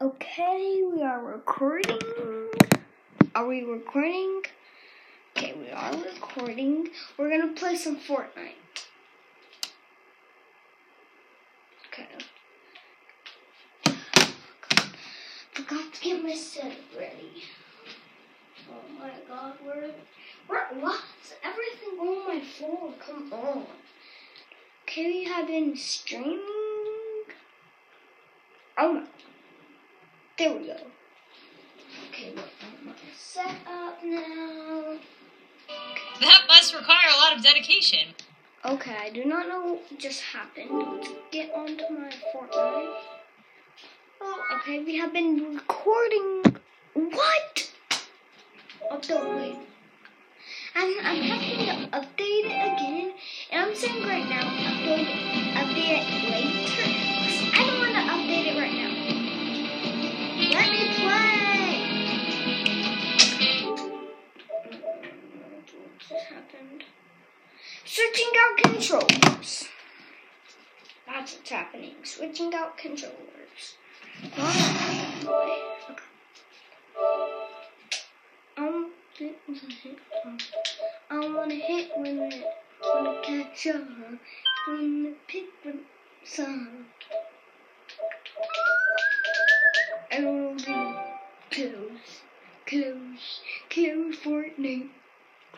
Okay, we are recording. Are we recording? Okay, we are recording. We're gonna play some Fortnite. Okay. Forgot to get my setup ready. Oh my god, where, where, what's everything on my phone? Come on. Okay, we have been streaming. Oh my. There we go. Okay, look, I'm set up now. That must require a lot of dedication. Okay, I do not know what just happened. Let's get onto my Fortnite. Oh, okay, we have been recording. What? Oh, update. I'm, I'm having to update it again, and I'm saying right now, update it, update it later. Switching out controllers. That's what's happening. Switching out controllers. I wanna hit when it, wanna catch up, wanna pick the sun. I wanna do close, close, close Fortnite.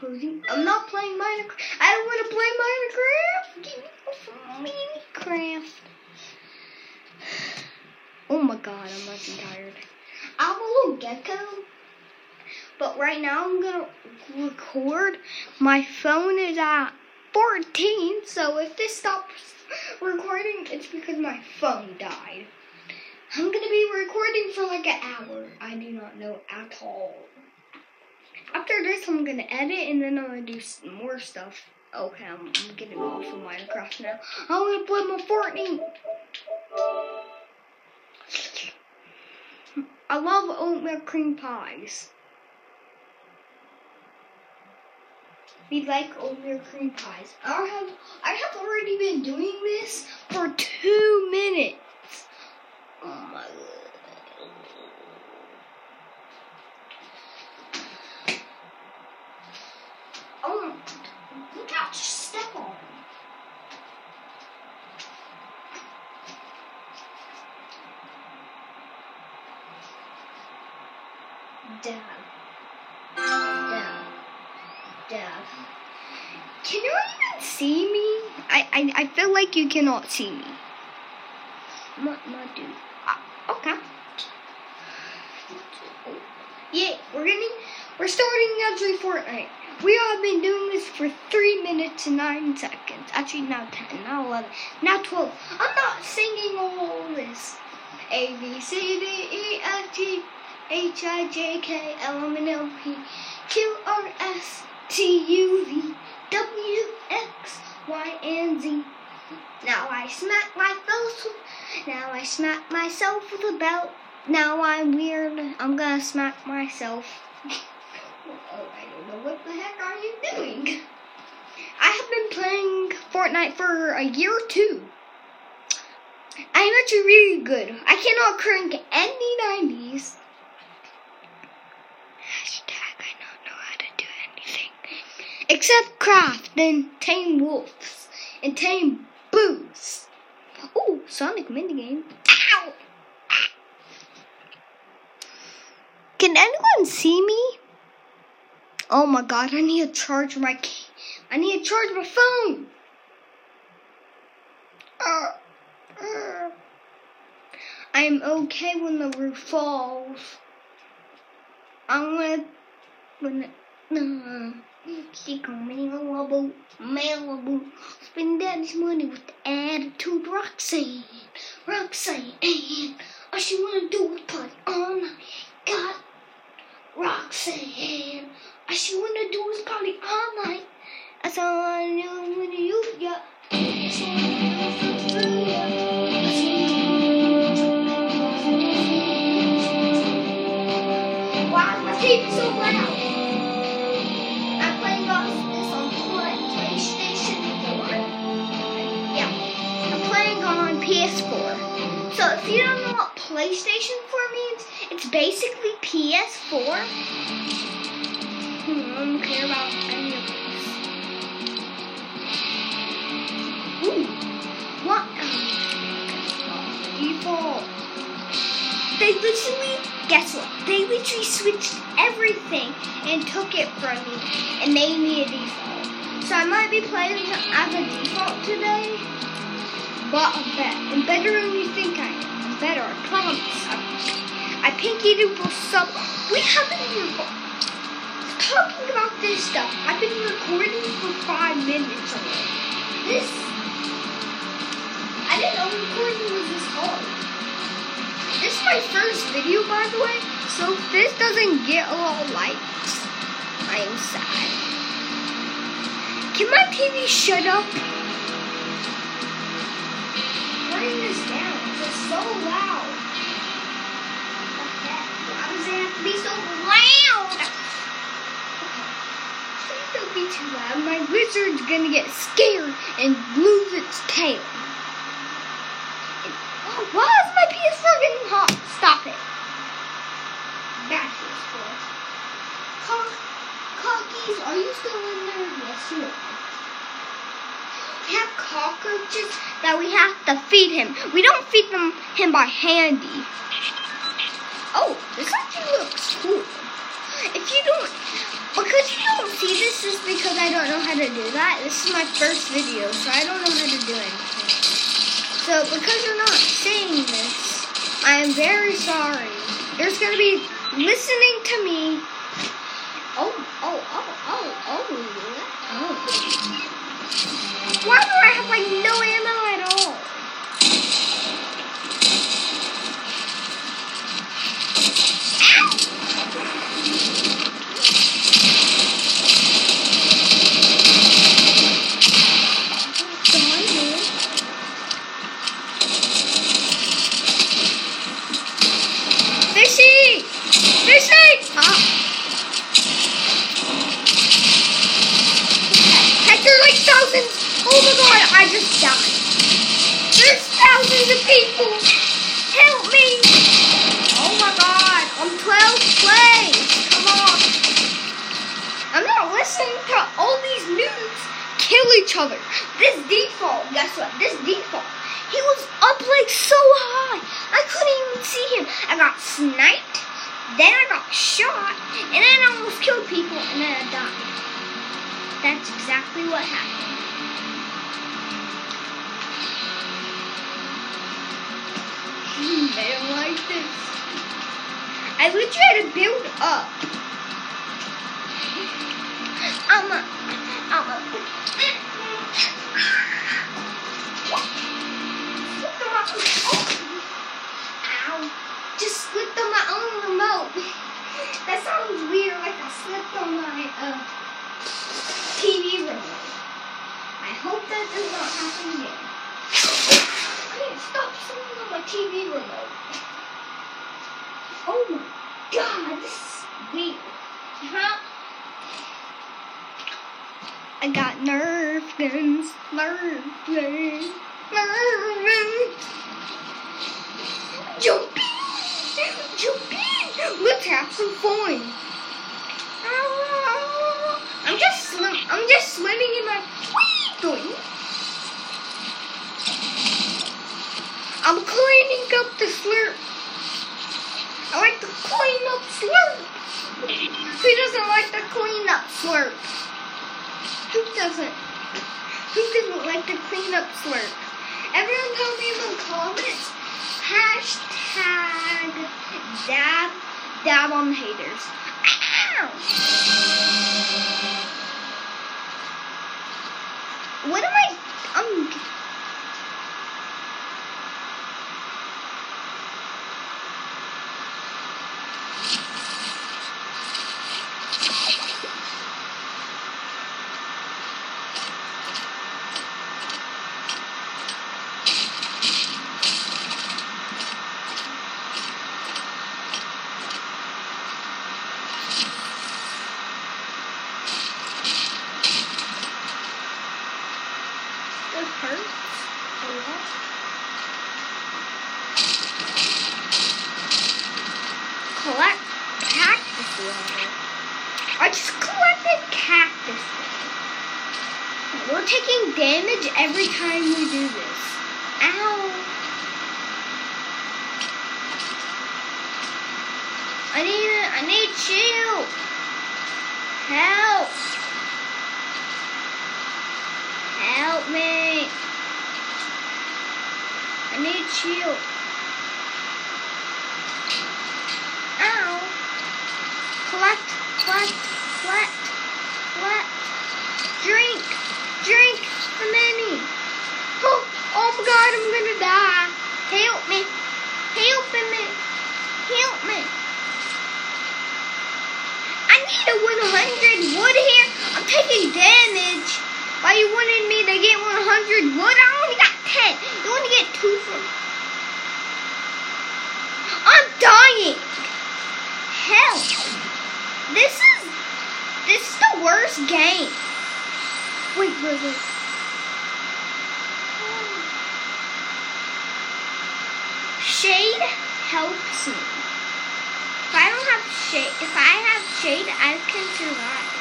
Closing. I'm not playing Minecraft. I don't want to play Minecraft. Me some Minecraft. Oh my god, I'm fucking tired. I'm a little gecko. But right now I'm gonna record. My phone is at 14, so if this stops recording, it's because my phone died. I'm gonna be recording for like an hour. I do not know at all. After this, I'm gonna edit and then I'm gonna do some more stuff. Okay, I'm, I'm getting off of Minecraft now. I wanna play my Fortnite. I love oatmeal cream pies. We like oatmeal cream pies. I have I have already been doing this for two minutes. Cannot see me. What, what do? Uh, okay. Yeah, we're getting, we're starting every Fortnite. We have been doing this for three minutes and nine seconds. Actually, now ten, now eleven, now twelve. I'm not singing all this. A B C D E F G H I J K L M N O P Q R S T U V W X Y and Z. Now I smack my face. Now I smack myself with a belt. Now I'm weird. I'm gonna smack myself. Oh, I don't know what the heck are you doing. I have been playing Fortnite for a year or two. I'm actually really good. I cannot crank any 90s. Hashtag I don't know how to do anything. Except craft and tame wolves and tame booths. Ooh, Sonic minigame. Ow! Can anyone see me? Oh my god, I need to charge my I need to charge my phone. Uh, uh. I am okay when the roof falls. I'm gonna when uh, she coming Malibu, Malibu. Spend daddy's money with the attitude Roxanne, Roxanne. All she wanna do is party all night. God, Roxanne. All she wanna do is party all night. That's all I knew when you got. That's all I knew when you PlayStation 4 means, it's basically PS4. Hmm, I don't care about any of this. Ooh, what? Default. They literally, guess what? They literally switched everything and took it from me and made me a default. So I might be playing as a default today. But I'm better. I'm better than you think I am. Better, I promise. I, pinky doodle some. We haven't even talking about this stuff. I've been recording for five minutes already. This. I didn't know recording was this hard. This is my first video, by the way. So if this doesn't get a lot of likes, I am sad. Can my TV shut up? turning this down. It's so loud. Why does it have to be so loud? Please don't be too loud. My wizard's gonna get scared and lose its tail. And, oh, why is my PS4 getting hot? Stop it. To this floor. Cockies, are you still in there? Yes, you are have cockroaches that we have to feed him. We don't feed them him by handy. Oh, this actually looks cool. If you don't, because you don't see this, is because I don't know how to do that. This is my first video, so I don't know how to do anything. So because you're not seeing this, I am very sorry. There's gonna be listening to me. Oh, oh, oh, oh, oh, oh. Why do I have like no ammo at all? Fishy! Fishy! Ah. Hector, like thousands Oh my god, I just died. There's thousands of people. Help me. Oh my god, I'm 12th place. Come on. I'm not listening to all these noobs kill each other. I would try to build up. I'm a, I'm a. Ow. Just slipped on my own remote. That sounds weird, like I slipped on my uh, TV remote. I hope that does not happen again can't stop sitting on my TV remote. Oh my god, this is weird. Huh? I got nerf guns, nerf guns, nerf guns. Jumping. Let's have some fun. I'm just slim. I'm just swimming in my doing. I'm cleaning up the slurp. I like to clean up slurp. Who doesn't like the clean up slurp? Who doesn't? Who doesn't like to clean up slurp? Everyone tell me in the comments. Hashtag dab dab on the haters. Ow! What am I? I'm. Collect, collect, collect. Drink, drink the mini. Oh, oh my god, I'm gonna die. Help me. Help me. Help me. I need a 100 wood here. I'm taking damage. Why you wanted me to get 100 wood? I only got 10. You only get 2 from... I'm dying. Hell. This is... This is the worst game. Wait, wait, wait. Shade helps me. If I don't have shade, if I have shade, I can survive.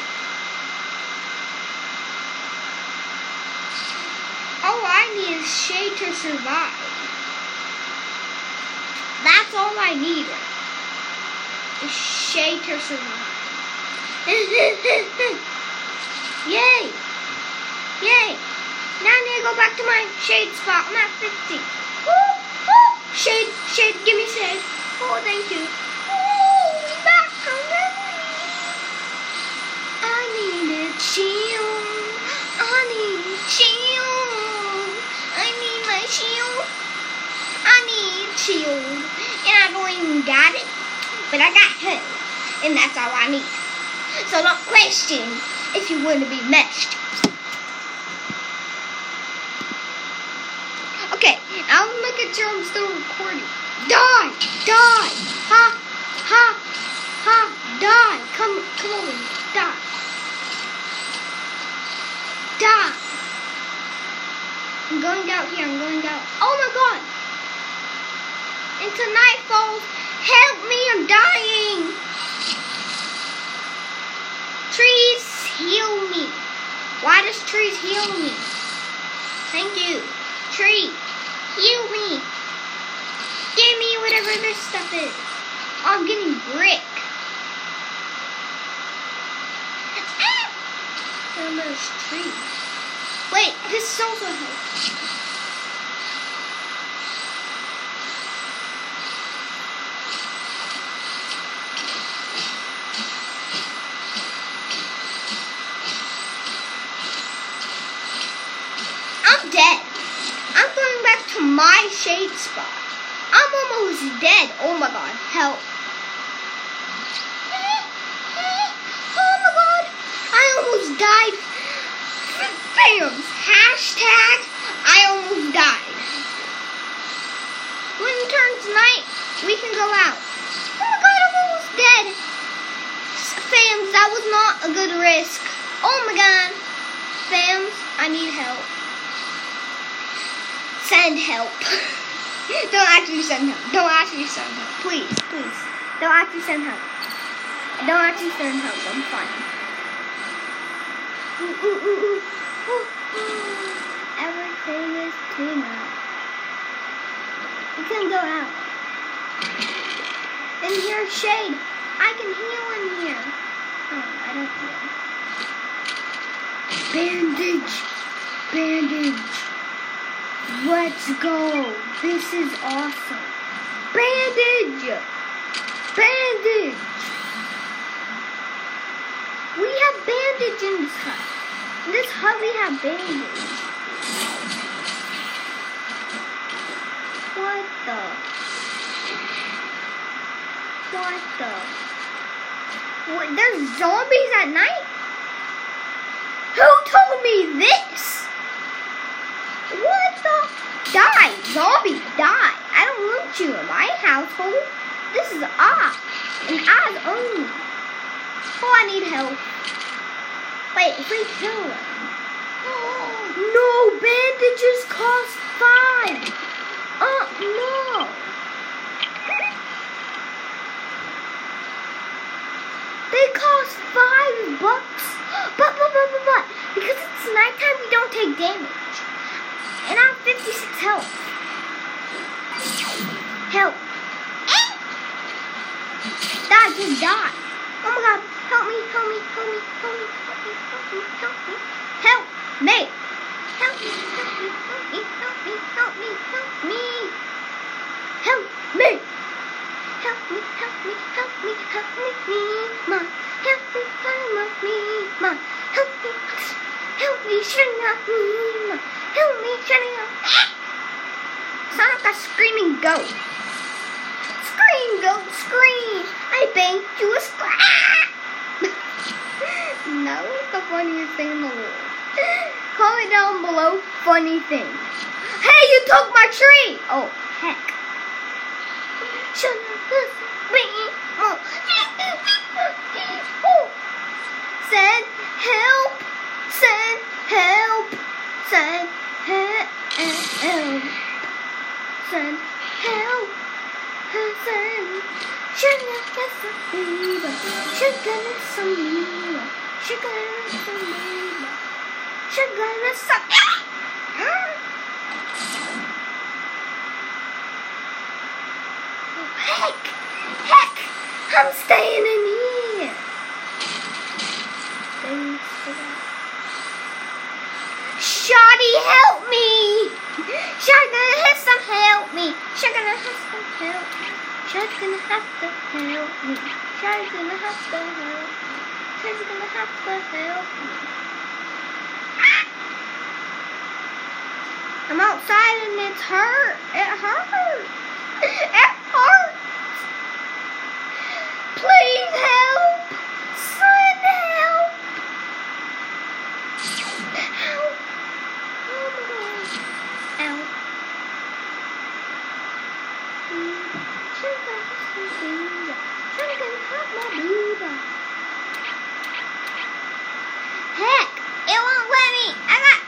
All I need is shade to survive. That's all I need. Is shade to survive. Yay! Yay! Now I need to go back to my shade spot. I'm at 50. Woo! Woo! Shade, shade, give me shade. Oh, thank you. Ooh, back already. I need a shield. I need a shield. I need my shield. I need shield. And I don't even got it. But I got her. And that's all I need. So don't question if you want to be meshed. Okay, I'll make sure I'm still recording. Die! Die! Ha! Ha! Ha! Die! Come, come over. Die! Die! I'm going out here. I'm going out. Oh my god! Into night falls. Help me! I'm dying. Trees heal me. Why does trees heal me? Thank you. Tree, heal me. Give me whatever this stuff is. I'm getting brick. There's trees. Wait, this is also helps. I'm dead. I'm going back to my shade spot. I'm almost dead. Oh my god, help. Oh my god, I almost died. Bam! Hashtag I almost died. When it turns night, we can go out. Oh my god, I'm almost dead. Fams, that was not a good risk. Oh my god. Fams, I need help. Send help. Don't actually send help. Don't actually send help. Please, please. Don't actually send help. Don't actually send help. I'm fine. Ooh, ooh, ooh, ooh. Ooh, ooh. Everything is too much. We can go out. In here, shade. I can heal in here. Oh, I don't heal. Bandage. Bandage. Let's go. This is awesome. Bandage. Bandage. We have bandage in this hut. In this hut we have bandage. What the? What the? What, there's zombies at night? Who told me this? Die, zombie, die. I don't want you in my household. This is Oz, and Oz only. Oh, I need help. Wait, we kill. No, bandages cost five. Uh, no. They cost five bucks. But, but, but, but, but, because it's nighttime, we don't take damage. And I have 56 health. Help. Eh. Just die. Oh my god, help me, help me, help me, help me, help me, help me, help me. Help me. Help me, help me, help me, help me, help me, help me. Help me. Help me, help me, help me, help me, me, ma. Help me, help me, ma. Help me, help me, up, me, ma. Help me, shut up. Sound a screaming goat. Scream, goat, scream. I banged you a scrap. that was the funniest thing in the world. Comment down below funny thing. Hey, you took my tree. Oh, heck. Send help. Send help. Send help. Send help. Send. Sugar is a fever. Sugar is a fever. Sugar is a fever. Sugar Heck! Heck! I'm staying in here. Thanks for that. Shoddy, help me! Shotgun has some me. Shotgun has some help. Shotgun has to have to help me. Has to have to help me. Shotgun has to help me. I'm outside and it's hurt. It hurts. Please help. Send help. Help. Oh my God. Help. Sugar, sugar, sugar, help my booba. Heck, it won't let me. I got.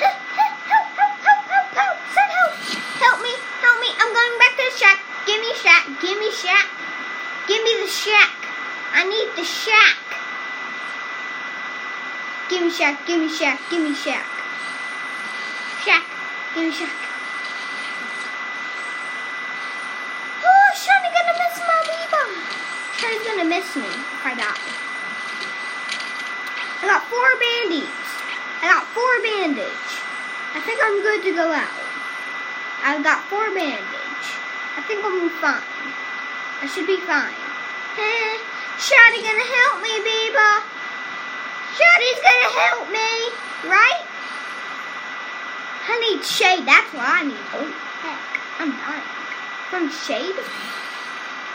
Help, help, help, help, help, help, help. Send help. Help me, help me. I'm going back to the shack. Give me shack. Give me shack. Give me the shack. I need the shack. Give me shack. Give me shack. Give me shack. Shack. Give me shack. Oh, Shiny gonna miss my Weeba. Shany's gonna miss me if I die. I got four bandies. I got four bandage. I think I'm good to go out. I've got four bandage. I think I'm fine. I should be fine. Shotty gonna help me, Biba. Shotty's gonna help me, right? I need shade. That's what I need. Oh, heck. I'm dying. From shade?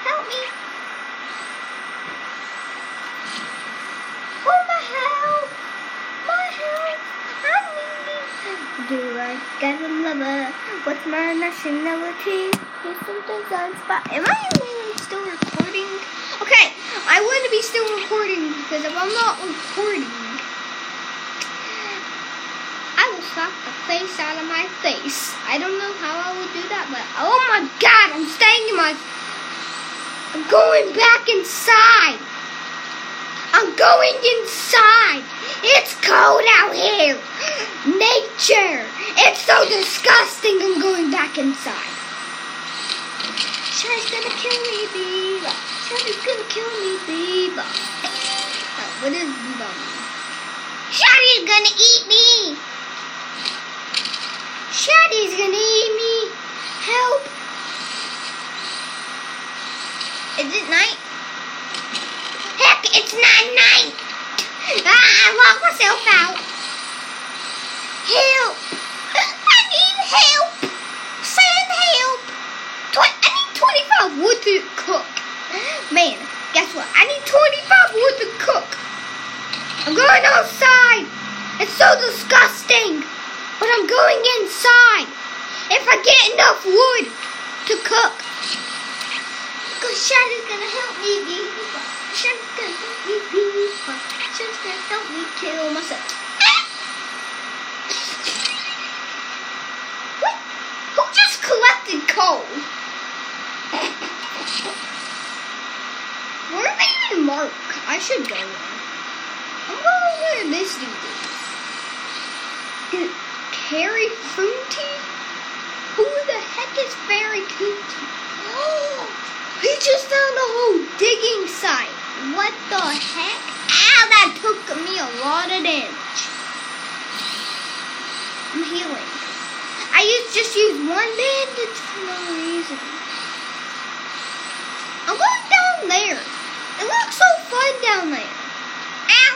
Help me. Oh, my health. My health. I need. Do I got a lover? What's my nationality? Here's something on spot. Am I? Okay, I want to be still recording because if I'm not recording, I will slap the face out of my face. I don't know how I will do that, but oh my god, I'm staying in my. I'm going back inside. I'm going inside. It's cold out here. Nature. It's so disgusting. I'm going back inside. Shawty's gonna kill me, Biba. Shawty's gonna kill me, Biba. Uh, what is Biba mean? Shawty's gonna eat me. Shawty's gonna eat me. Help. Is it night? Heck, it's not night. Ah, I locked myself out. Help. I need help. Send help. I need 25 wood to cook. Man, guess what? I need 25 wood to cook. I'm going outside. It's so disgusting. But I'm going inside. If I get enough wood to cook. Because Shadow's gonna help me be. Shadow's gonna help me be. Shadow's gonna help me kill myself. What? Who just collected coal? Where are they even marked? I should go there. I'm going where this dude. Carrie Funty? Who the heck is Fairy Cootie? Oh, he just found a whole digging site. What the heck? Ow, that took me a lot of damage. I'm healing. I used just used one bandage for no reason. I'm going down there. It looks so fun down there. Ow!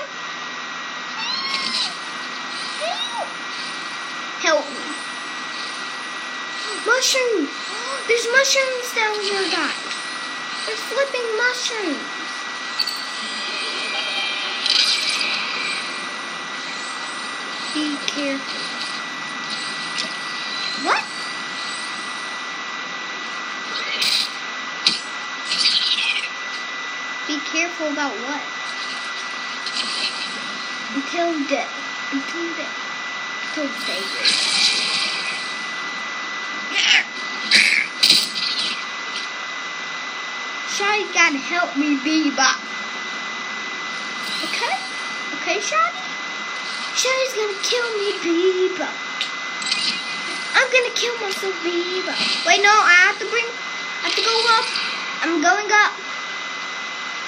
Help me. Mushrooms! There's mushrooms down here, guys. There's flipping mushrooms. Be careful. What? Be careful about what? Until death. Until death. Until Savior. Shawty gotta help me, Bebop. Okay? Okay, Shawty? Shawty's gonna kill me, Bebop. I'm gonna kill myself, Bebop. Wait, no, I have to bring, I have to go up. I'm going up.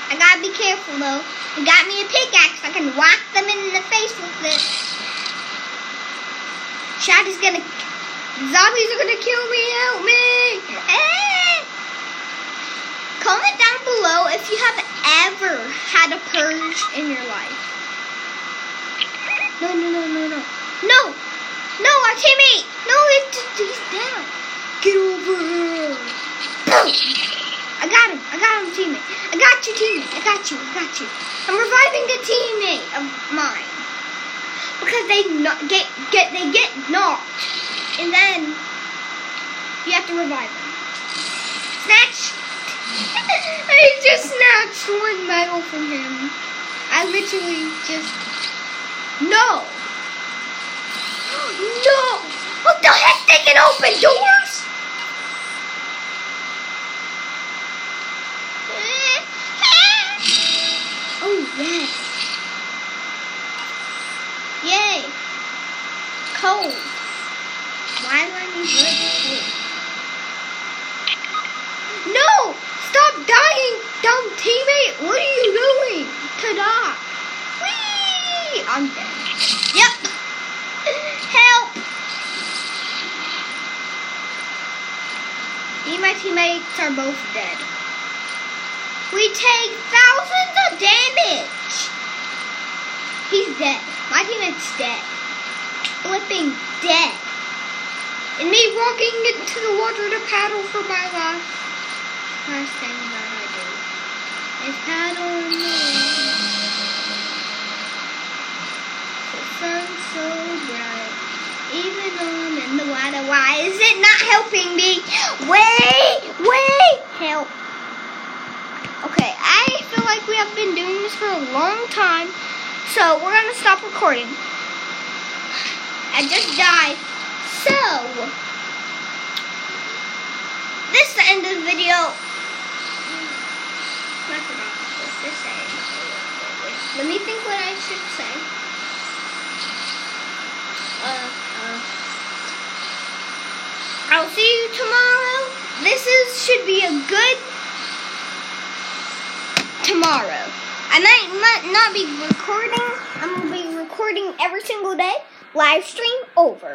I gotta be careful though. You got me a pickaxe. I can whack them in the face with it. Shotty's gonna. Zombies are gonna kill me. Help me! Eh! Comment down below if you have ever had a purge in your life. No, no, no, no, no. No! No, our teammate! No, it's, he's down. Get over here. Boom! I got him. I got him, teammate. I got you, teammate. I got you. I got you. I'm reviving a teammate of mine because they get get they get knocked, and then you have to revive them. Snatch. I just snatched one medal from him. I literally just no. No! What the heck? They can open doors? Oh, yes. Yay. Cold. Why do I need red? No! Stop dying, dumb teammate! What are you doing? Ta-da! Whee! I'm dead. Yep. Help! Me and my teammates are both dead. We take thousands of damage. He's dead. My teammate's dead. Flipping dead. And me walking into the water to paddle for my life. Last thing that I do is paddle in the water. The sun's so bright. Even though I'm in the water, why is it not helping me? Wait, wait, help. Feel like we have been doing this for a long time, so we're gonna stop recording. I just died. So, this is the end of the video. I forgot what to say. Let me think what I should say. Uh, uh. I'll see you tomorrow. This is should be a good tomorrow. I might, might not be recording. I'm gonna be recording every single day. Live stream over.